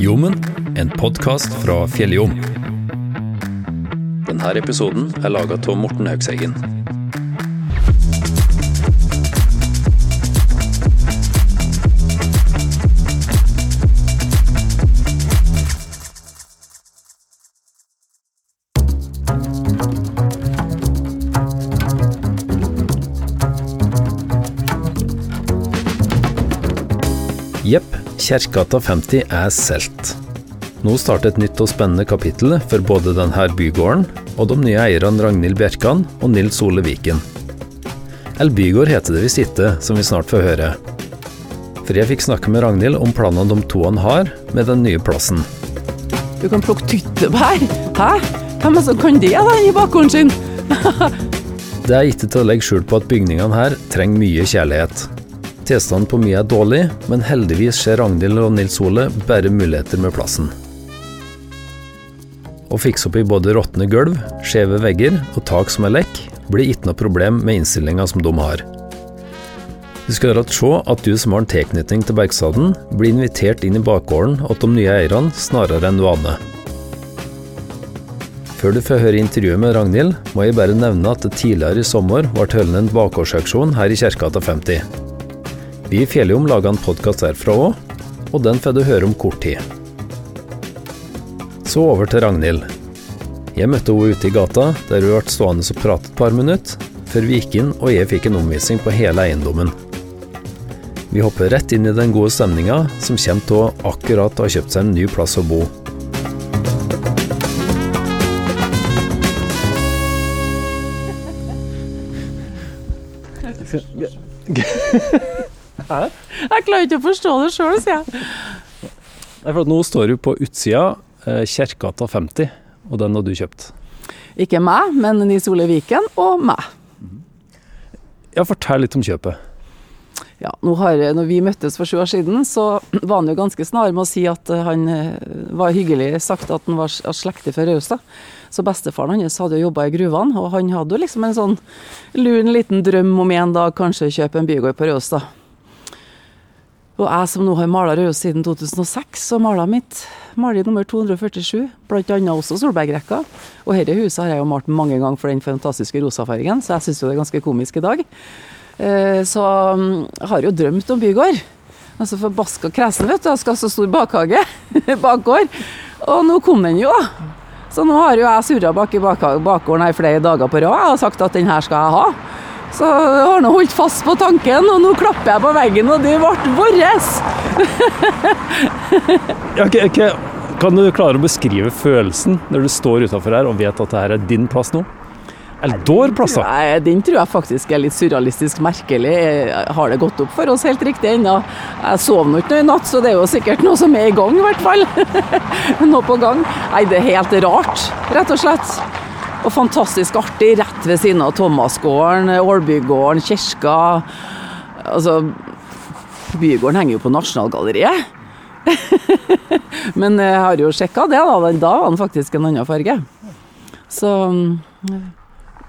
Jommen, en podkast fra Fjelljom. Denne episoden er laga av Morten Haugseggen. Jepp, Kjerkegata 50 er solgt. Nå starter et nytt og spennende kapittel for både denne bygården og de nye eierne Ragnhild Bjerkan og Nils Ole Viken. Eller bygård heter det visst ikke, som vi snart får høre. For jeg fikk snakke med Ragnhild om planene de to han har med den nye plassen. Du kan plukke tyttebær. Hæ? Hvem er som kan det da, i bakgården sin? Det er ikke til å legge skjul på at bygningene her trenger mye kjærlighet. Tilstanden på mye er dårlig, men heldigvis ser Ragnhild og Nils Ole bare muligheter med plassen. Å fikse opp i både råtne gulv, skjeve vegger og tak som er lekk, blir ikke noe problem med innstillinga som de har. Du skal rett se at du som har en tilknytning til Bergstaden, blir invitert inn i bakgården av de nye eierne snarere enn vane. Før du får høre intervjuet med Ragnhild, må jeg bare nevne at det tidligere i sommer ble holdt en bakgårdsauksjon her i Kjerkegata 50. Vi i Fjelljom laga en podkast derfra òg, og den får du høre om kort tid. Så over til Ragnhild. Jeg møtte henne ute i gata, der hun ble stående og prate et par minutter, før vi gikk inn og jeg fikk en omvisning på hele eiendommen. Vi hopper rett inn i den gode stemninga, som kommer å akkurat ha kjøpt seg en ny plass å bo. Jeg klarer ikke å forstå det sjøl, sier jeg. Nei, for Nå står du på utsida, Kjerkgata 50, og den har du kjøpt. Ikke meg, men Nils Ole Viken og meg. Ja, Fortell litt om kjøpet. Ja, nå har, når vi møttes for sju år siden, så var han jo ganske snar med å si at han eh, var hyggelig sagt at han var slektig fra Raustad. Så bestefaren hans hadde jo jobba i gruvene, og han hadde jo liksom en sånn lun liten drøm om en dag kanskje kjøpe en bygård på Raustad. Og jeg som nå har mala Røros siden 2006, og mala mitt maler nummer 247, bl.a. også Solbergrekka. Og dette huset har jeg jo malt mange ganger for den fantastiske rosafargen, så jeg syns jo det er ganske komisk i dag. Eh, så mm, jeg har jo drømt om bygård. Altså forbaska kresen, vet du. Jeg skal ha så stor bakhage. bakgård. Og nå kom den jo. Så nå har jo jeg surra bak i bakgården her flere dager på rad og sagt at den her skal jeg ha. Så jeg har nå holdt fast på tanken, og nå klapper jeg på veggen, og det ble vårt! okay, okay. Kan du klare å beskrive følelsen når du står utafor her og vet at dette er din plass nå? Eller vår plass, da? Den tror jeg faktisk er litt surrealistisk merkelig. Har det gått opp for oss helt riktig ennå? Jeg sov nå ikke noe i natt, så det er jo sikkert noe som er i gang, i hvert fall. noe på gang. Nei, det er helt rart, rett og slett. Og fantastisk artig rett ved siden av Thomasgården, Ålbygården, kirka. Altså Bygården henger jo på Nasjonalgalleriet. Men jeg har jo sjekka det, da. Da var den faktisk en annen farge. Så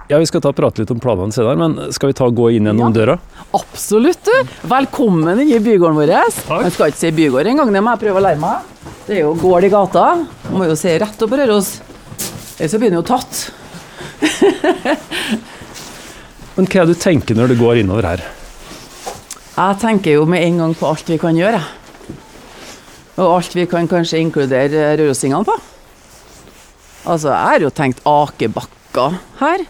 ja, Vi skal ta og prate litt om planene senere, men skal vi ta og gå inn gjennom ja, døra? Absolutt, du. Velkommen inn i bygården vår. jeg skal ikke si bygård engang, det må jeg prøve å lære meg. Det er jo gård i gata. Man må jo se rett opp Røros. Ellers blir den jo tatt. Men hva er det du tenker når du går innover her? Jeg tenker jo med en gang på alt vi kan gjøre. Og alt vi kan kanskje inkludere rørosingene på. Altså, jeg har jo tenkt akebakker her.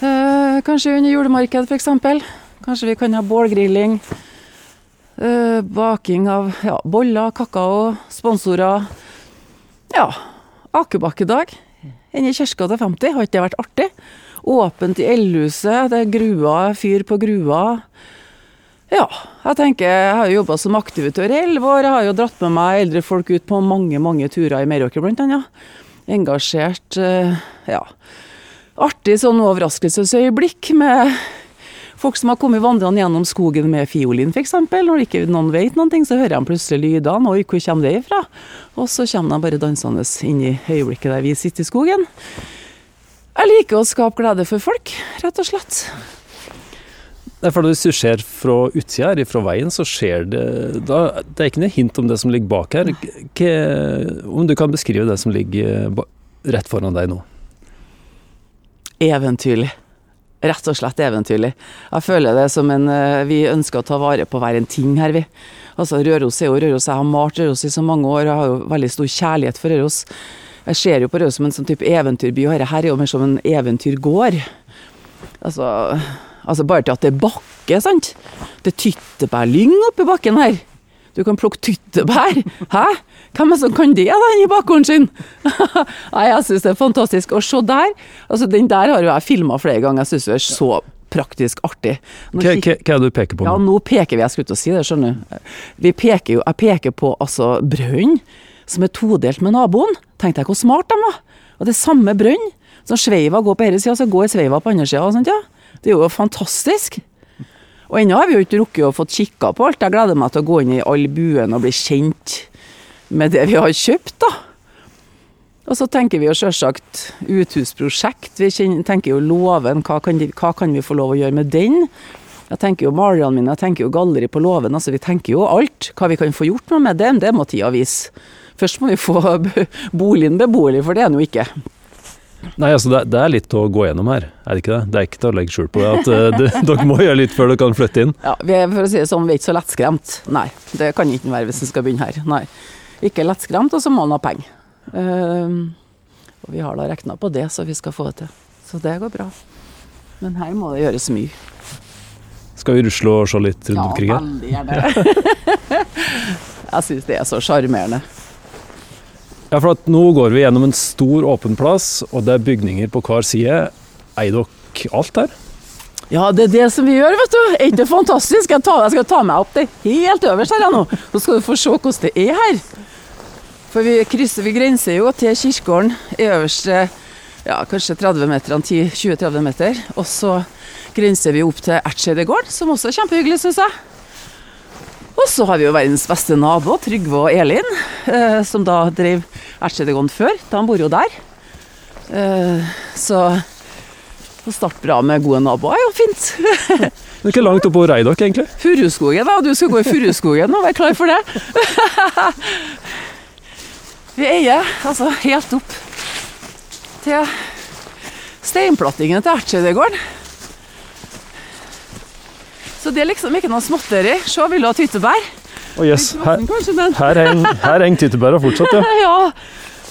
Eh, kanskje under julemarked, f.eks. Kanskje vi kan ha bålgrilling. Eh, baking av ja, boller, kakao, sponsorer. Ja, akebakkedag enn i til 50. Har ikke det vært artig? Åpent i eldhuset, det er grua, fyr på grua. Ja, jeg tenker, jeg har jo jobba som aktivitør i elleve år. Jeg har jo dratt med meg eldre folk ut på mange mange turer i Meråker, bl.a. Engasjert, eh, ja. Artig sånn overraskelsesøyeblikk med Folk som har kommet vandrende gjennom skogen med fiolin f.eks. Når ikke noen vet noe, så hører de plutselig lydene. Oi, hvor kommer det ifra? Og så kommer de bare dansende inn i øyeblikket der vi sitter i skogen. Jeg liker å skape glede for folk, rett og slett. For Hvis du ser fra utsida her, fra veien, så ser det da, Det er ikke noe hint om det som ligger bak her. Hva, om du kan beskrive det som ligger rett foran deg nå? Eventyrlig. Rett og slett eventyrlig. Jeg føler det som en eh, Vi ønsker å ta vare på hver en ting her, vi. Altså, Røros er jo Røros. Jeg har malt Røros i så mange år, jeg har jo veldig stor kjærlighet for Røros. Jeg ser jo på Røros som en sånn type eventyrby, og dette her er jo mer som en eventyrgård. Altså Altså bare til at det er bakke, sant. Det er tyttebærlyng oppi bakken her. Du kan plukke tyttebær. Hæ? Hvem er som kan det, da, i bakgården sin? Nei, jeg syns det er fantastisk. Og se der. Altså, den der har jo jeg filma flere ganger. Jeg syns det er så praktisk artig. Hva, hva, hva er det du peker på nå? Ja, nå peker vi, jeg skulle til å si det, skjønner du. Vi peker jo, jeg peker på altså brønn som er todelt med naboen. Tenk deg hvor smart de var. Og det er samme brønn. Så Sveiva går på denne sida, så går Sveiva på andre sida. Ja. Det er jo fantastisk. Og ennå har vi jo ikke rukket å få kikka på alt. Jeg gleder meg til å gå inn i all buen og bli kjent med det vi har kjøpt, da. Og så tenker vi jo selvsagt uthusprosjekt. Vi tenker jo låven. Hva, hva, kan vi få lov å gjøre med den? Jeg tenker jo maleriene mine, jeg tenker jo galleri på låven. Altså, vi tenker jo alt. Hva vi kan få gjort noe med det, det må tida vise. Først må vi få boligen beboelig, for det er den jo ikke. Nei, altså det, det, er litt å gå gjennom her, er det ikke det? Det er ikke til å legge skjul på at uh, det, dere må gjøre litt før dere kan flytte inn. Ja, vi er, for å si det sånn, vi er ikke så lettskremt. Nei, det kan ikke være hvis en skal begynne her. Nei. Ikke lettskremt, og så må en ha penger. Uh, og vi har da regna på det, så vi skal få det til. Så det går bra. Men her må det gjøres mye. Skal vi rusle og se litt rundt omkring her? Ja, veldig gjerne. Jeg syns det er så sjarmerende. Ja, for nå går vi gjennom en stor åpen plass, og det er bygninger på hver side. Eier dere alt her? Ja, det er det som vi gjør, vet du. Er ikke det fantastisk? Jeg, tar, jeg, skal ta meg opp det helt øverst her nå, så skal du få se hvordan det er her. For vi krysser, vi grenser jo til kirkegården i øverste ja, kanskje 30 meter, 20-30 meter. Og så grenser vi opp til Ertseidegården, som også er kjempehyggelig, syns jeg. Og så har vi jo verdens beste nabo, Trygve og Elin, eh, som da drev Ertsedegon før. De bor jo der. Eh, så å starte bra med gode naboer er jo fint. Det er ikke langt opp på Reidok, egentlig? Furuskogen, da. Du skal gå i Furuskogen og være klar for det. Vi eier altså helt opp til steinplattingen til Ertseidegården. Så det er liksom ikke noe småtteri. Se, vil du ha tyttebær? Oh, yes. Her, her henger tyttebæra fortsatt, ja. ja,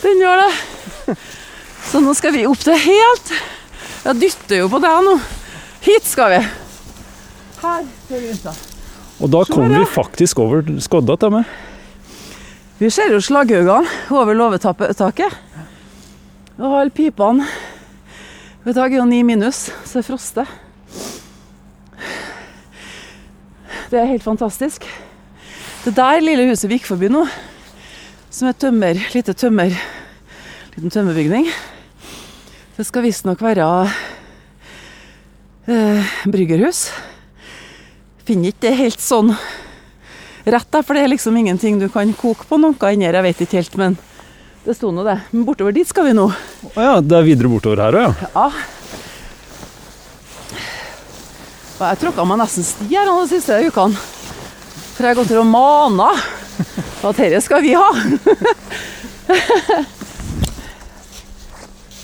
den gjør det. Så nå skal vi opp til helt Jeg dytter jo på deg nå. Hit skal vi. Her ser vi ut. Og da kommer vi faktisk over skodda til meg. Vi ser jo slagghaugene over låvetaket. Og alle pipene I dag er jo ni minus, så det froster. Det er helt fantastisk. Det der lille huset vi gikk forbi nå, som er tømmer, lite tømmer, liten tømmerbygning, det skal visstnok være eh, bryggerhus. Finner ikke det helt sånn rett, da, for det er liksom ingenting du kan koke på noe her. Jeg vet ikke helt, men det sto nå det. Men bortover dit skal vi nå. Å ja, det er videre bortover her òg, ja. ja. Og jeg tråkka meg nesten sti her de siste ukene. For jeg har gått og mana at dette skal vi ha.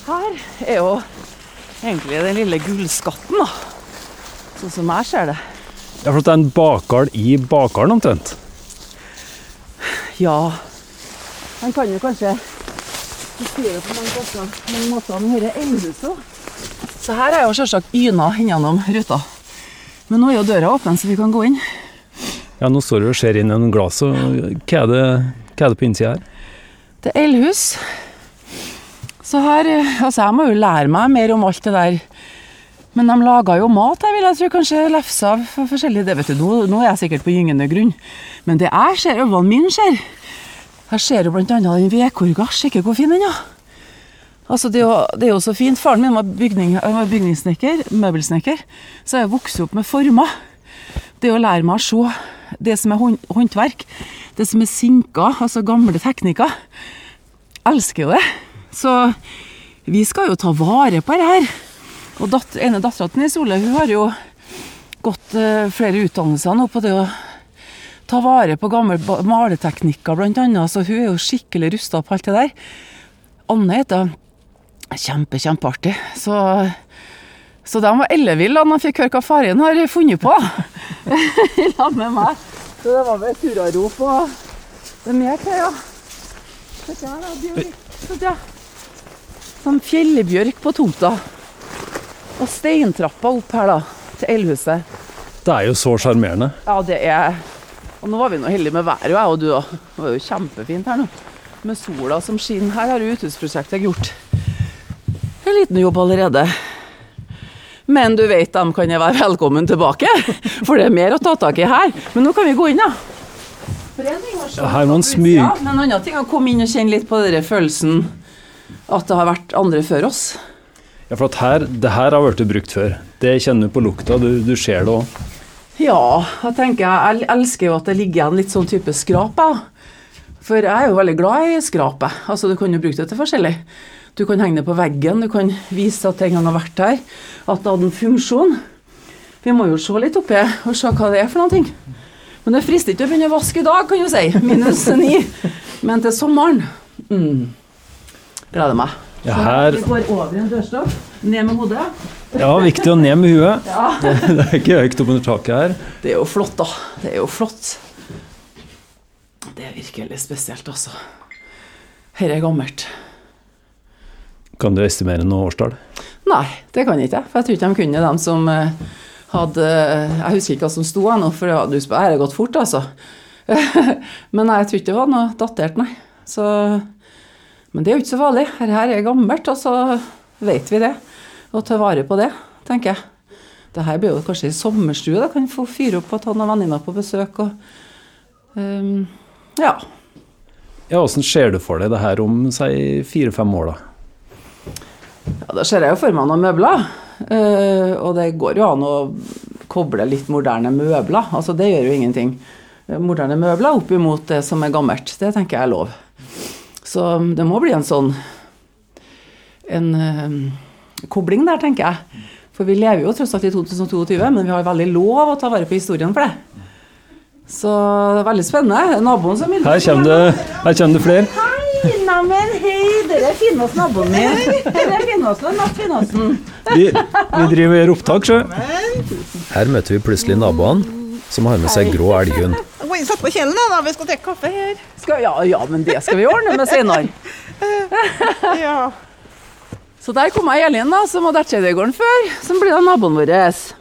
Her er jo egentlig den lille gullskatten, da. Sånn som jeg ser det. Ja, For det er en bakgård i bakgården omtrent? Ja. Man kan jo kanskje beskrive på mange måter, mange måter med dette eldhuset. Så her er jo selvsagt yna gjennom ruta. Men nå er jo døra åpen, så vi kan gå inn. Ja, nå står du og ser inn gjennom glasset. Hva er det, hva er det på innsida her? Det er eldhus. Så her Altså, jeg må jo lære meg mer om alt det der. Men de laga jo mat, her, vil jeg tro. Kanskje lefsa av forskjellig Det vet du, nå, nå, er jeg sikkert på gyngende grunn. Men det jeg ser, øynene mine ser Her ser jo annet den vedkorga. Ikke hvor fin den er. Altså det, er jo, det, er jo, så fint. Faren min var, bygning, var bygningssnekker, møbelsnekker. Så jeg vokste opp med former. Det å lære meg å se det som er håndverk, det som er sinker, altså gamle teknikker. Elsker jo det. Så vi skal jo ta vare på det her. Og datter, ene dattera til Nils Ole hun har jo gått uh, flere utdannelser nå på det å ta vare på gamle maleteknikker, annet. Så hun er jo skikkelig rusta på alt det der. Anne heter hun. Kjempe, kjempeartig. Så, så de var elleville da de fikk høre hva faren har funnet på. I lag med meg. Så det var vel hurrarop og det er mer til, ja. Se der, da, bjørk. Se der. Sånn fjellbjørk på tomta. Og steintrappa opp her, da, til elhuset. Det er jo så sjarmerende. Ja, det er Og nå var vi nå heldige med været, jeg og du òg. Det var jo kjempefint her nå. Med sola som skinner. Her har jo uthusprosjektet gjort en liten jobb allerede. Men du vet, dem kan jeg være velkommen tilbake. For det er mer å ta tak i her. Men nå kan vi gå inn, da. Sånn Her må man smyge. utsida, Men en annen ting er å komme inn og kjenne litt på den følelsen at det har vært andre før oss. Ja, for at her, det her har blitt brukt før. Det kjenner du på lukta, du, du ser det òg. Ja, jeg tenker jeg elsker jo at det ligger igjen litt sånn type skrap. jeg. For jeg er jo veldig glad i skrapet. Altså, du kan jo bruke det til forskjellig. Du kan henge det på veggen, du kan vise at det en gang har vært der. At det hadde en funksjon. Vi må jo se litt oppi og se hva det er for noe. Men det frister ikke å begynne å vaske i dag, kan du si. Minus ni. Men til sommeren mm, gleder meg. Ja, her- Vi går over en dørstopp, ned med hodet. Ja, viktig å ned med huet. Ja. Det er ikke høyt oppunder taket her. Det er jo flott, da. Det er jo flott. Det er virkelig spesielt, altså. Her er gammelt. Kan du estimere noe årstall? Nei, det kan jeg ikke. For jeg tror ikke de kunne, dem som eh, hadde Jeg husker ikke hva som sto her nå, for du her har gått fort, altså. Men nei, jeg tror ikke det var noe datert, nei. Så, men det er jo ikke så farlig. Her, her er gammelt, og så vet vi det. Og ta vare på det, tenker jeg. Det her blir jo kanskje ei sommerstue. da Kan få fyre opp og ta noen venninner på besøk. og um, Ja. Ja, Åssen ser du for deg det her om si fire-fem år, da? Ja, Da ser jeg jo for meg noen møbler. eh, og det går jo an å koble litt moderne møbler. Altså det gjør jo ingenting. Eh, Moderne møbler opp imot det som er gammelt. Det tenker jeg er lov. Så det må bli en sånn en uh, kobling der, tenker jeg. For vi lever jo tross alt i 2022, men vi har veldig lov å ta vare på historien for det. Så det er veldig spennende. Naboen som Her kommer det, her kommer det flere. Neimen, hei, dere er Finnås naboen min. Er Finnåsen, Finnåsen. Vi, vi driver opptak, sjø. Her møter vi plutselig naboene, som har med seg grå elghund. Gå inn, Sett på kjelen, da. Vi skal drikke kaffe her. Skal, ja, ja, men det skal vi ordne med senere. Ja. Så der kom jeg Elin, da, som hadde Ertseidegården før, som blir da naboen vår.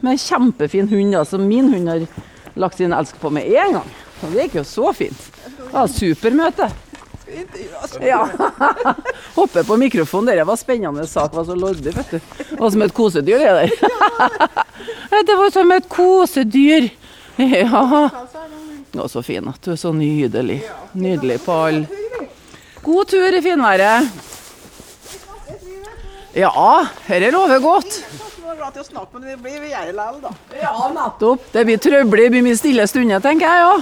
Med en kjempefin hund, da, som min hund har lagt sin elsk på med en gang. Så det gikk jo så fint. Det var supermøte. Ja. Hoppe på mikrofonen, det var spennende sak. var så loddig, vet du. Det var som et kosedyr, det der. Det var som et kosedyr. Ja. Du var så fin at du er så nydelig. Nydelig på alle. God tur i finværet. Ja, dette lover godt. Var glad til å snakke, men vi blir vi gjør likevel, da. Ja, nettopp. Det blir trøbbelig, det blir mye stille stunder, tenker jeg ja.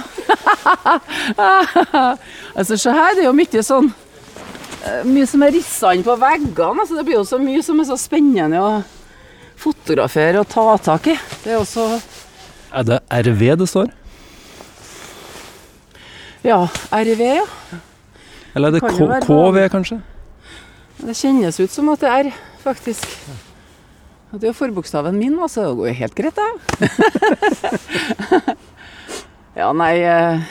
altså, se her, det er jo mye sånn eh, Mye som er rissa inn på veggene. Altså, det blir jo så mye som er så spennende å fotografere og ta tak i. Det er også Er det RV det står? Ja, RV, ja. Eller er det Kan K KV, kanskje? Det kjennes ut som at det er, faktisk. Det er jo forbokstaven min, altså. Det går jo helt greit, det. ja, nei eh,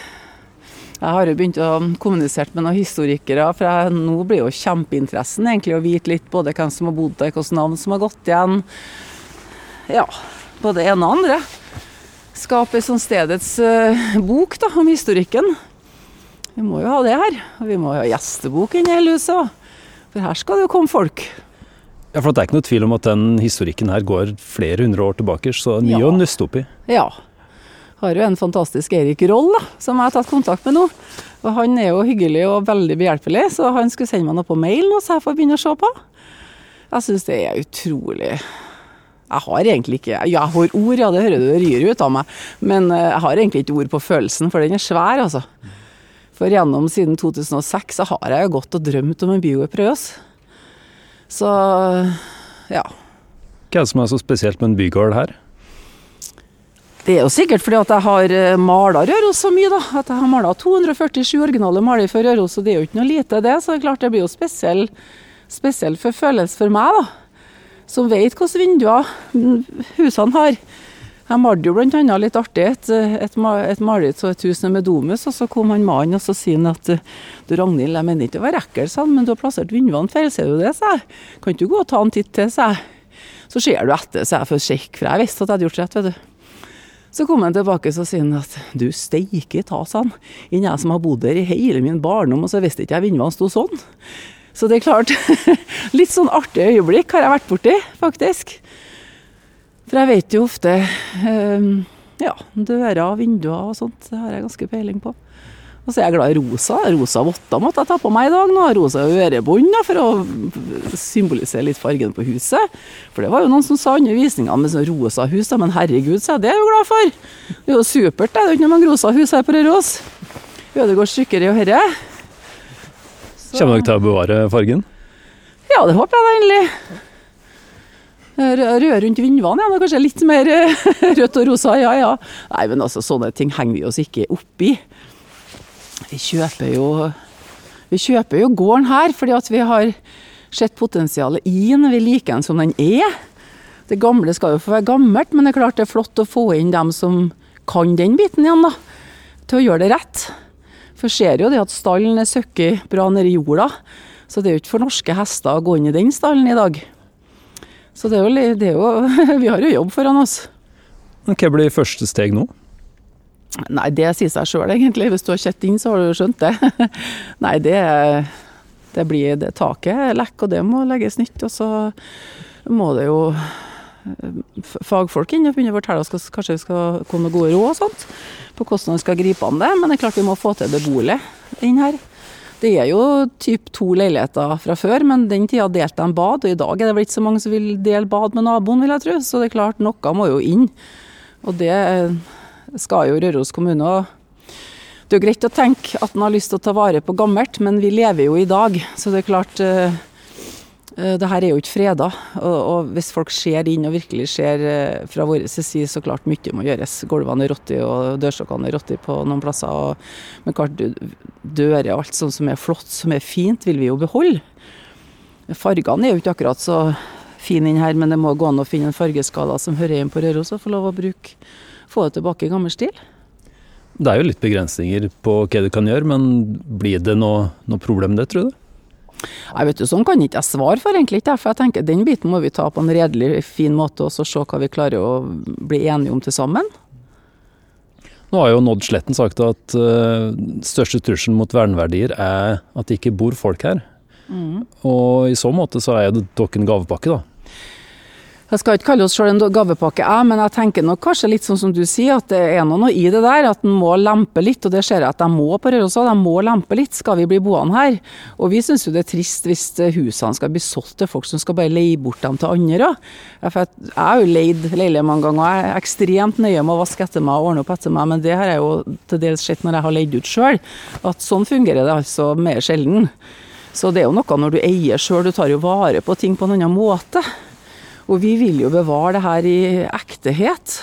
Jeg har jo begynt å kommunisere med noen historikere, for jeg, nå blir jo kjempeinteressen egentlig å vite litt både hvem som har bodd der, hvilke navn som har gått igjen. Ja, både ene og andre. Skape et sånn stedets eh, bok da, om historikken. Vi må jo ha det her. Og vi må jo ha gjestebok inne i hele huset. For her skal det jo komme folk. Ja, for Det er ikke noe tvil om at den historikken her går flere hundre år tilbake, så mye Ja. å nøste opp i. Ja. Har jo en fantastisk Erik Roll, da, som jeg har tatt kontakt med nå. Og Han er jo hyggelig og veldig behjelpelig, så han skulle sende meg noe på mail nå, så jeg får begynne å se på. Jeg syns det er utrolig Jeg har egentlig ikke Ja, jeg har ord, ja, det hører du det ryr ut av meg. Men eh, jeg har egentlig ikke ord på følelsen, for den er svær, altså. For gjennom siden 2006 så har jeg jo gått og drømt om en bioprøs. Så ja. Hva er det som er så spesielt med en bygård her? Det er jo sikkert fordi at jeg har eh, mala Røros så mye, da. At jeg har mala 247 originale maler for Røros, og det er jo ikke noe lite det. Så det er klart det blir jo spesiell, spesiell for følelse for meg, da. Som vet hvilke vinduer mm, husene har. Jeg malte jo annet litt artig et, et, et maleri av et hus med domus, og så kom han mannen og så sier han at du Ragnhild, jeg mener ikke å være ekkel, men du har plassert vinduene feil, ser du det, sa jeg. Kan ikke du gå og ta en titt til, sa jeg. Så ser du etter, sa jeg for å sjekke, for jeg visste at jeg hadde gjort rett, vet du. Så kom han tilbake og sier han at du steike ta, sa han. Enn jeg som har bodd der i hele min barndom, og så visste ikke jeg vinduene sto sånn. Så det er klart, litt sånn artig øyeblikk har jeg vært borti, faktisk. For jeg vet jo ofte um, ja, dører og vinduer og sånt, det har jeg ganske peiling på. Og så er jeg glad i rosa. Rosa votter måtte jeg ta på meg i dag. nå, Rosa ørebånd for å symbolisere litt fargen på huset. For det var jo noen som sa under visninga med sånn rosa hus, da. men herregud, så er det jo glad for. Det er jo supert, det. Det er ikke noe rosa hus her på Røros. Ødegård Stykkeri og herre. Kommer dere til å bevare fargen? Ja, det håper jeg da endelig. Rød rundt vinduene, ja. Kanskje litt mer rødt og rosa, ja ja. Nei, men altså, sånne ting henger vi oss ikke opp i. Vi kjøper jo, vi kjøper jo gården her fordi at vi har sett potensialet i den. Vi liker den som den er. Det gamle skal jo få være gammelt, men det er klart det er flott å få inn dem som kan den biten igjen, da. Til å gjøre det rett. For ser jo det at stallen er søkket bra nedi jorda. Så det er jo ikke for norske hester å gå inn i den stallen i dag. Så det er jo, det er jo Vi har jo jobb foran oss. Hva blir første steg nå? Nei, det sier seg sjøl egentlig. Hvis du har sett inn, så har du skjønt det. Nei, det, det blir det taket lekk, og det må legges nytt. Og så må det jo eh, fagfolk inn og begynne å fortelle oss kanskje vi skal komme med gode råd og sånt. På hvordan vi skal gripe an det. Men det er klart vi må få til beboelig inn her. Det er jo typ to leiligheter fra før, men den tida delte de bad. Og i dag er det vel ikke så mange som vil dele bad med naboen, vil jeg tro. Så det er klart, noe må jo inn. Og det skal jo Røros kommune og Det er jo greit å tenke at en har lyst til å ta vare på gammelt, men vi lever jo i dag. Så det er klart uh, det her er jo ikke freda. Og, hvis folk ser inn og virkelig ser uh, fra vår side, så klart mye må gjøres. Gulvene er rotti og dørstokkene er rotti på noen plasser. Og, men klart dører og alt sånt som er flott, som er fint, vil vi jo beholde. Fargene er jo ikke akkurat så fine inn her, men det må gå an å finne en fargeskala som hører inn på Røros og få lov å bruke få det tilbake i gammel stil. Det er jo litt begrensninger på hva du kan gjøre, men blir det noe, noe problem det, tror du? Jeg vet du, Sånn kan ikke jeg svare for, egentlig ikke. For jeg tenker Den biten må vi ta på en redelig, fin måte og så se hva vi klarer å bli enige om til sammen. Nå har jo Nodd Sletten sagt at uh, største trusselen mot verneverdier er at det ikke bor folk her. Mm. Og i så måte så er det dere en gavepakke, da. Jeg skal ikke kalle oss sjøl en gavepakke, jeg, men jeg tenker nok kanskje litt sånn som du sier, at det er noe i det der. At en må lempe litt, og det ser jeg at de må på Røros òg. De må lempe litt, skal vi bli boende her. Og vi syns jo det er trist hvis husene skal bli solgt til folk som skal bare leie bort dem til andre For Jeg har jo leid leilighet mange ganger, og jeg er ekstremt nøye med å vaske etter meg og ordne opp etter meg, men det har jeg jo til dels sett når jeg har leid ut sjøl. At sånn fungerer det altså mer sjelden. Så det er jo noe når du eier sjøl, du tar jo vare på ting på en annen måte. Og vi vil jo bevare det her i ektehet.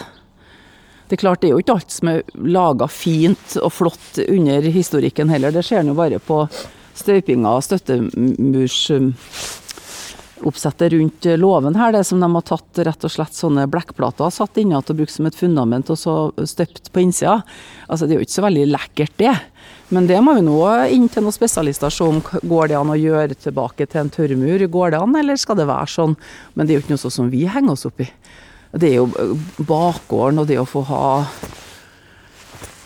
Det er klart det er jo ikke alt som er laga fint og flott under historikken heller. Det ser en jo bare på støypinga og støttemursoppsettet rundt låven her. Det som de har tatt rett og slett sånne blekkplater satt inni og brukt som et fundament og så støpt på innsida. Altså det er jo ikke så veldig lekkert det. Men det må vi nå inn til noen spesialister se om går det an å gjøre tilbake til en tørrmur. Går det an, eller skal det være sånn? Men det er jo ikke noe sånn som vi henger oss opp i. Det er jo bakgården og det å få ha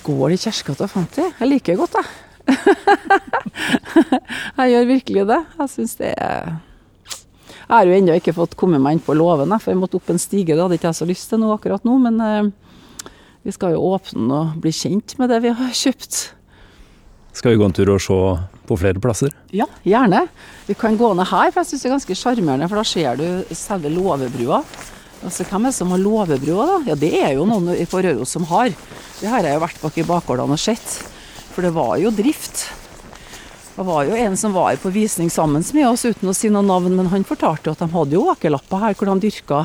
gård i Kjerkegata 50. Jeg liker det godt, jeg. jeg gjør virkelig det. Jeg syns det er Jeg har jo ennå ikke fått kommet meg inn på låven, for jeg måtte opp en stige. Det hadde ikke jeg så lyst til nå akkurat nå, men eh, vi skal jo åpne og bli kjent med det vi har kjøpt. Skal vi gå en tur og se på flere plasser? Ja, gjerne. Vi kan gå ned her, for jeg syns det er ganske sjarmerende. For da ser du selve låvebrua. Altså, Hvem er det som har låvebrua, da? Ja, det er jo noen på Røros som har. Det har jeg jo vært bak i bakgårdene og sett. For det var jo drift. Det var jo en som var på visning sammen med oss uten å si noe navn, men han fortalte jo at de hadde jo åkerlapper her hvor de dyrka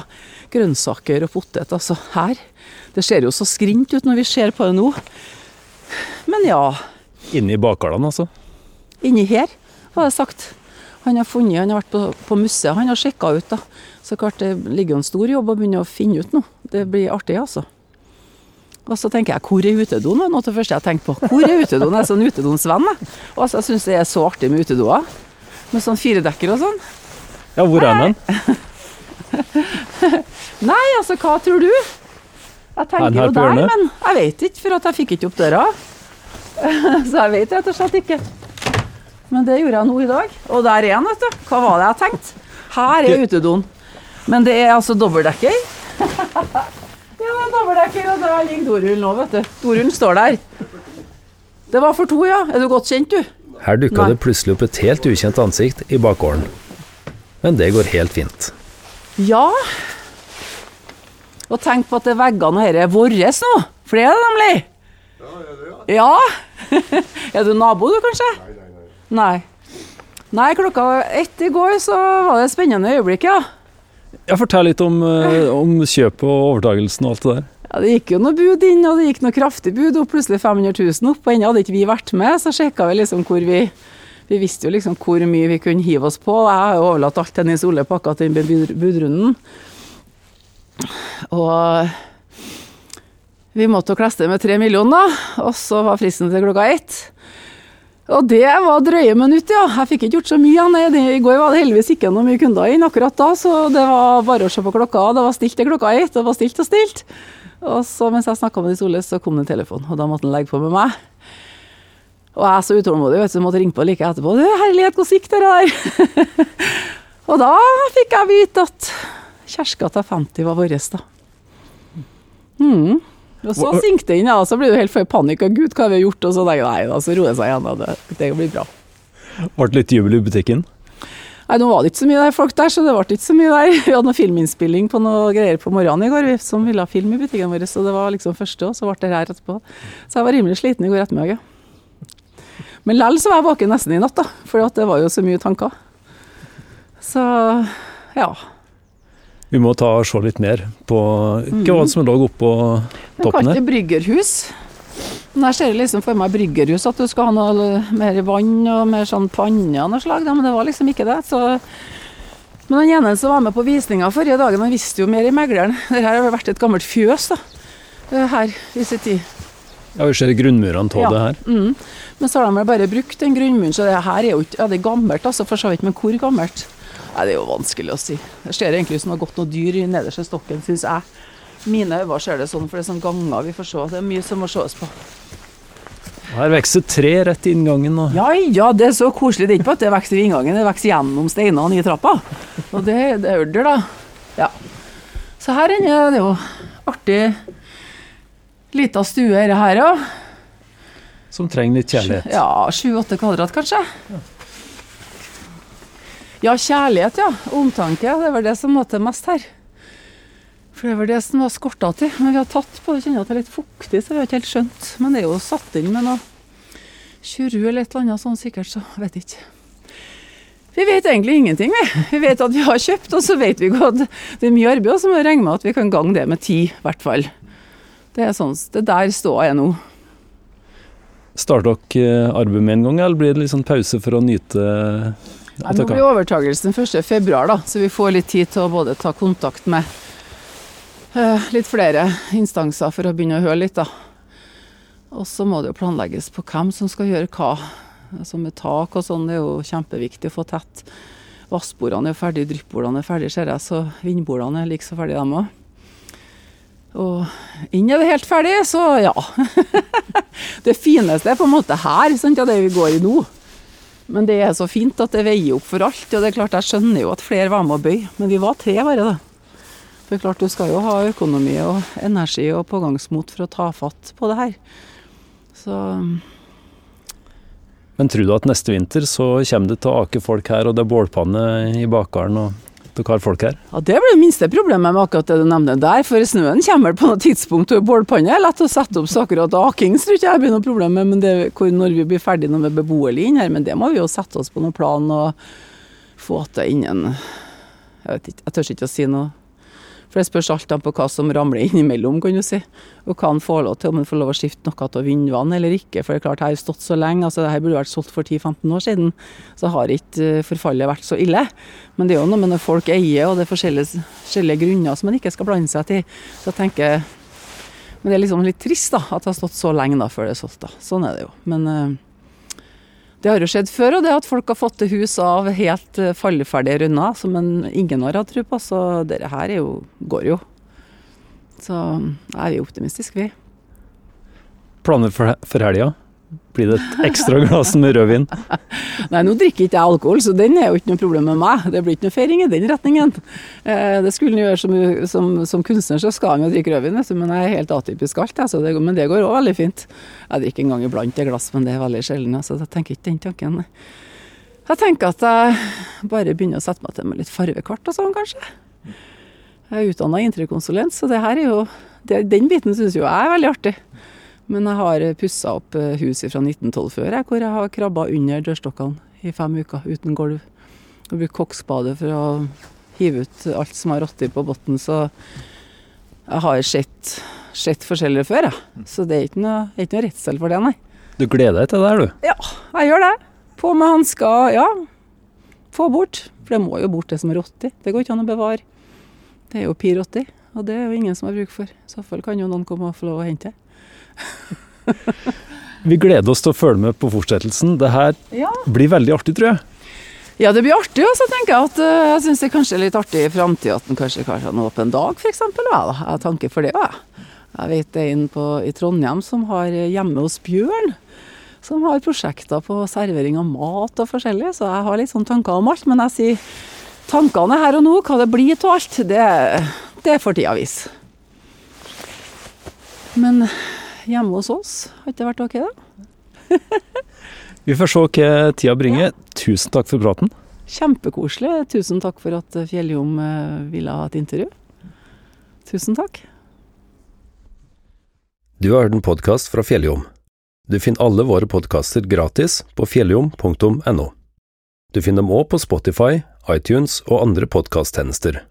grønnsaker og potet. Altså her. Det ser jo så skrint ut når vi ser på det nå. Men ja, Inne i bakgårdene, altså. inni her var det sagt. Han har funnet, han har vært på, på museet, han har sjekka ut. da. Så klart det ligger jo en stor jobb å begynne å finne ut nå. Det blir artig, altså. Og så tenker jeg, hvor er utedoen? Det var Noe av det første jeg tenkt på. Hvor er utedoen? Jeg er sånn utedoens venn. jeg. Og så syns jeg det er så artig med utedoer. Med sånn firedekker og sånn. Ja, hvor er den? Nei, altså, hva tror du? Jeg Er tenker jo der, men jeg vet ikke, for at jeg fikk ikke opp døra. Så jeg vet rett og slett ikke. Men det gjorde jeg nå i dag. Og der er den, vet du. Hva var det jeg tenkte? Her er utedoen. Men det er altså dobbeltdekker. ja, det er og der ligger dorullen nå, vet du. Dorullen står der. Det var for to, ja. Er du godt kjent, du? Her dukka det plutselig opp et helt ukjent ansikt i bakgården. Men det går helt fint. Ja. Og tenk på at det veggene her er våre nå. For det er det nemlig. Ja, er du nabo, du, kanskje? Nei, nei, nei. Nei. Nei, klokka ett i går så var det et spennende øyeblikk, ja. Ja, Fortell litt om, eh, om kjøpet og overtagelsen og alt det der. ja. Det gikk jo noe bud inn, og det gikk noe kraftig bud opp, plutselig 500 000 opp. Og ennå hadde ikke vi vært med, så sjekka vi liksom hvor vi Vi visste jo liksom hvor mye vi kunne hive oss på. Jeg har jo overlatt alt til Nils Ole på akkurat den budrunden. Og vi måtte jo kleste med tre millioner, og så var fristen til klokka ett. Og det var drøye minutter, ja. Jeg fikk ikke gjort så mye. Nei, I går var det heldigvis ikke noe mye kunder inn akkurat da, så det var bare å se på klokka. Det var stilt til klokka ett, det var stilt og stilt. Og så mens jeg snakka med de Soles, så kom det en telefon, og da måtte han legge på med meg. Og jeg er så utålmodig, vet du, så måtte ringe på like etterpå. Du, herlighet, hvor gikk det der? og da fikk jeg vite at Kjerskata 50 var vår, da. Mm. Og så synker det inn, og så blir du helt for panikk. Og gud, hva har vi gjort? Og så tenker jeg, nei da, så roer det seg igjen. Og det, det blir bra. Ble det litt jubel i butikken? Nei, nå var det ikke så mye der folk der, så det ble ikke så mye der. Vi hadde noe filminnspilling på noe greier på morgenen i går, vi som ville ha film i butikken vår, så det var liksom første, og så ble det her etterpå. Så jeg var rimelig sliten i går ettermiddag. Men lell så var jeg våken nesten i natt, da, for det var jo så mye tanker. Så ja. Vi må ta og se litt mer på hva var det som lå oppå toppen her. ikke bryggerhus? Men jeg ser liksom for meg bryggerhus, at du skal ha noe mer vann og mer sånn panne av noe slag, men det var liksom ikke det. Så men den ene som var med på visninga forrige dagen, han visste jo mer i megleren. Det her har vært et gammelt fjøs, da. Her i sin tid. Ja, Vi ser grunnmurene av Ja. det her. Mm. Men så har de vel bare brukt den grunnmuren, så det her er jo ikke Ja, det er gammelt, altså, for så vidt, men hvor gammelt? Nei, det er jo vanskelig å si. Det ser egentlig ut som det har gått noe dyr i nederste stokken, syns jeg. Mine øyne ser det sånn, for det er sånn ganger vi får se. Det er mye som må ses på. Her vokser tre rett i inngangen. Og Ja, ja, det er så koselig. Det er ikke bare at det vokser i inngangen, det vokser gjennom steinene i trappa. Og det, det er det, da. Ja. Så her inne er det jo artig lita stue er her òg. som trenger litt kjærlighet. Ja, sju-åtte kvadrat kanskje. Ja, kjærlighet, ja. Omtanke. Det var det som måtte mest her. For det var det som var skorta til. Men vi har tatt på det, kjenner at det er litt fuktig, så vi har ikke helt skjønt. Men det er jo satt inn med noe tjuru eller et eller annet sånn sikkert, så vet jeg ikke. Vi vet egentlig ingenting, vi. Vi vet at vi har kjøpt, og så vet vi godt. det er mye arbeid, og så må vi regne med at vi kan gange det med ti, i hvert fall. Det er sånn, det der står jeg nå. Starter dere eh, arbeidet med en gang, eller blir det litt sånn pause for å nyte Nei, nå blir overtagelsen 1. februar, da, så vi får litt tid til å både ta kontakt med uh, litt flere instanser for å begynne å høre litt, da. Og så må det jo planlegges på hvem som skal gjøre hva. Altså med tak og sånn, det er jo kjempeviktig å få tett. Vassbordene er ferdig, dryppbordene er ferdig, ser jeg, så vindbordene er like så ferdige, dem òg. Og inn er det helt ferdig, så ja. det fineste er på en måte her, sant, ja, det vi går i nå. Men det er så fint at det veier opp for alt. Og det er klart, jeg skjønner jo at flere var med å bøye, men vi var tre bare, da. For klart, du skal jo ha økonomi og energi og pågangsmot for å ta fatt på det her. Så Men tror du at neste vinter så kommer det til å ake folk her, og det er bålpanne i bakgården? Og dere har folk her? Ja, Det blir det minste problemet med akkurat det du nevner der, for snøen kommer vel på noe tidspunkt og bålpanne er lett å sette opp saker, og aking tror ikke jeg blir noe problem med, men det, hvor, når vi blir ferdig med beboerlig inn her, men det må vi jo sette oss på noen plan og få til innen Jeg vet ikke, jeg tør ikke å si noe. For det spørs alt på hva som ramler innimellom, kan du si. Og hva han får lov til, om han får lov å skifte noe av vindvann eller ikke. For det er klart, her har stått så lenge, altså det her burde vært solgt for 10-15 år siden. Så har ikke eh, forfallet vært så ille. Men det er jo noe med når folk eier, og det er forskjellige, forskjellige grunner som man ikke skal blande seg til. Så jeg tenker Men det er liksom litt trist da, at det har stått så lenge da før det er solgt. da. Sånn er det jo. Men eh, det har jo skjedd før, og det at folk har fått til hus av helt eh, falleferdige runder som en, ingen har hatt tro på. Så dette her er jo, går jo. Så er vi optimistiske, vi. Planer for, for helga? Blir det et ekstra glass med rødvin? Nei, nå drikker ikke jeg alkohol, så den er jo ikke noe problem med meg. Det blir ikke noe feiring i den retningen. Eh, det skulle en gjøre som, som, som, kunstner, så skal en jo drikke rødvin, men jeg er helt atypisk alt. Altså, det, men det går òg veldig fint. Jeg drikker en gang iblant et glass, men det er veldig sjelden. Altså, jeg tenker ikke den tanken. Jeg tenker at jeg bare begynner å sette meg til med litt farvekart og sånn, kanskje. Jeg er utdanna interiørkonsulent, så det her er jo det, Den biten syns jo jeg er veldig artig. Men jeg har pussa opp eh, huset fra 1912 før, jeg, hvor jeg har krabba under dørstokkene i fem uker uten gulv. Og brukt koksbadet for å hive ut alt som har råttet på bunnen. Så jeg har sett, sett forskjellige før, jeg. Så det er ikke noe, ikke noe redsel for det, nei. Du gleder deg til det her, du? Ja, jeg gjør det. På med hansker, ja. Få bort. For det må jo bort det som er råttet. Det går ikke an å bevare. Det er jo pi rotti, og det er jo ingen som har bruk for. I så fall kan jo noen komme og få lov å hente det. Vi gleder oss til å følge med på fortsettelsen. Det her ja. blir veldig artig, tror jeg. Ja, det blir artig. Og så tenker jeg at uh, jeg syns det er kanskje litt artig i framtida at en kanskje kan ha en åpen dag, f.eks. Jeg har tanke for det. Jeg, jeg vet det er en på, i Trondheim som har Hjemme hos Bjørn. Som har prosjekter på servering av mat og forskjellig, så jeg har litt sånn tanker om alt. Men jeg sier tankene her og nå, hva det blir av alt, det, det får tida vise. Men hjemme hos oss. Har ikke det vært ok, da? Vi får se hva tida bringer. Tusen takk for praten. Kjempekoselig. Tusen takk for at Fjelljom eh, ville ha et intervju. Tusen takk. Du har hørt en podkast fra Fjelljom. Du finner alle våre podkaster gratis på fjelljom.no. Du finner dem òg på Spotify, iTunes og andre podkasttjenester.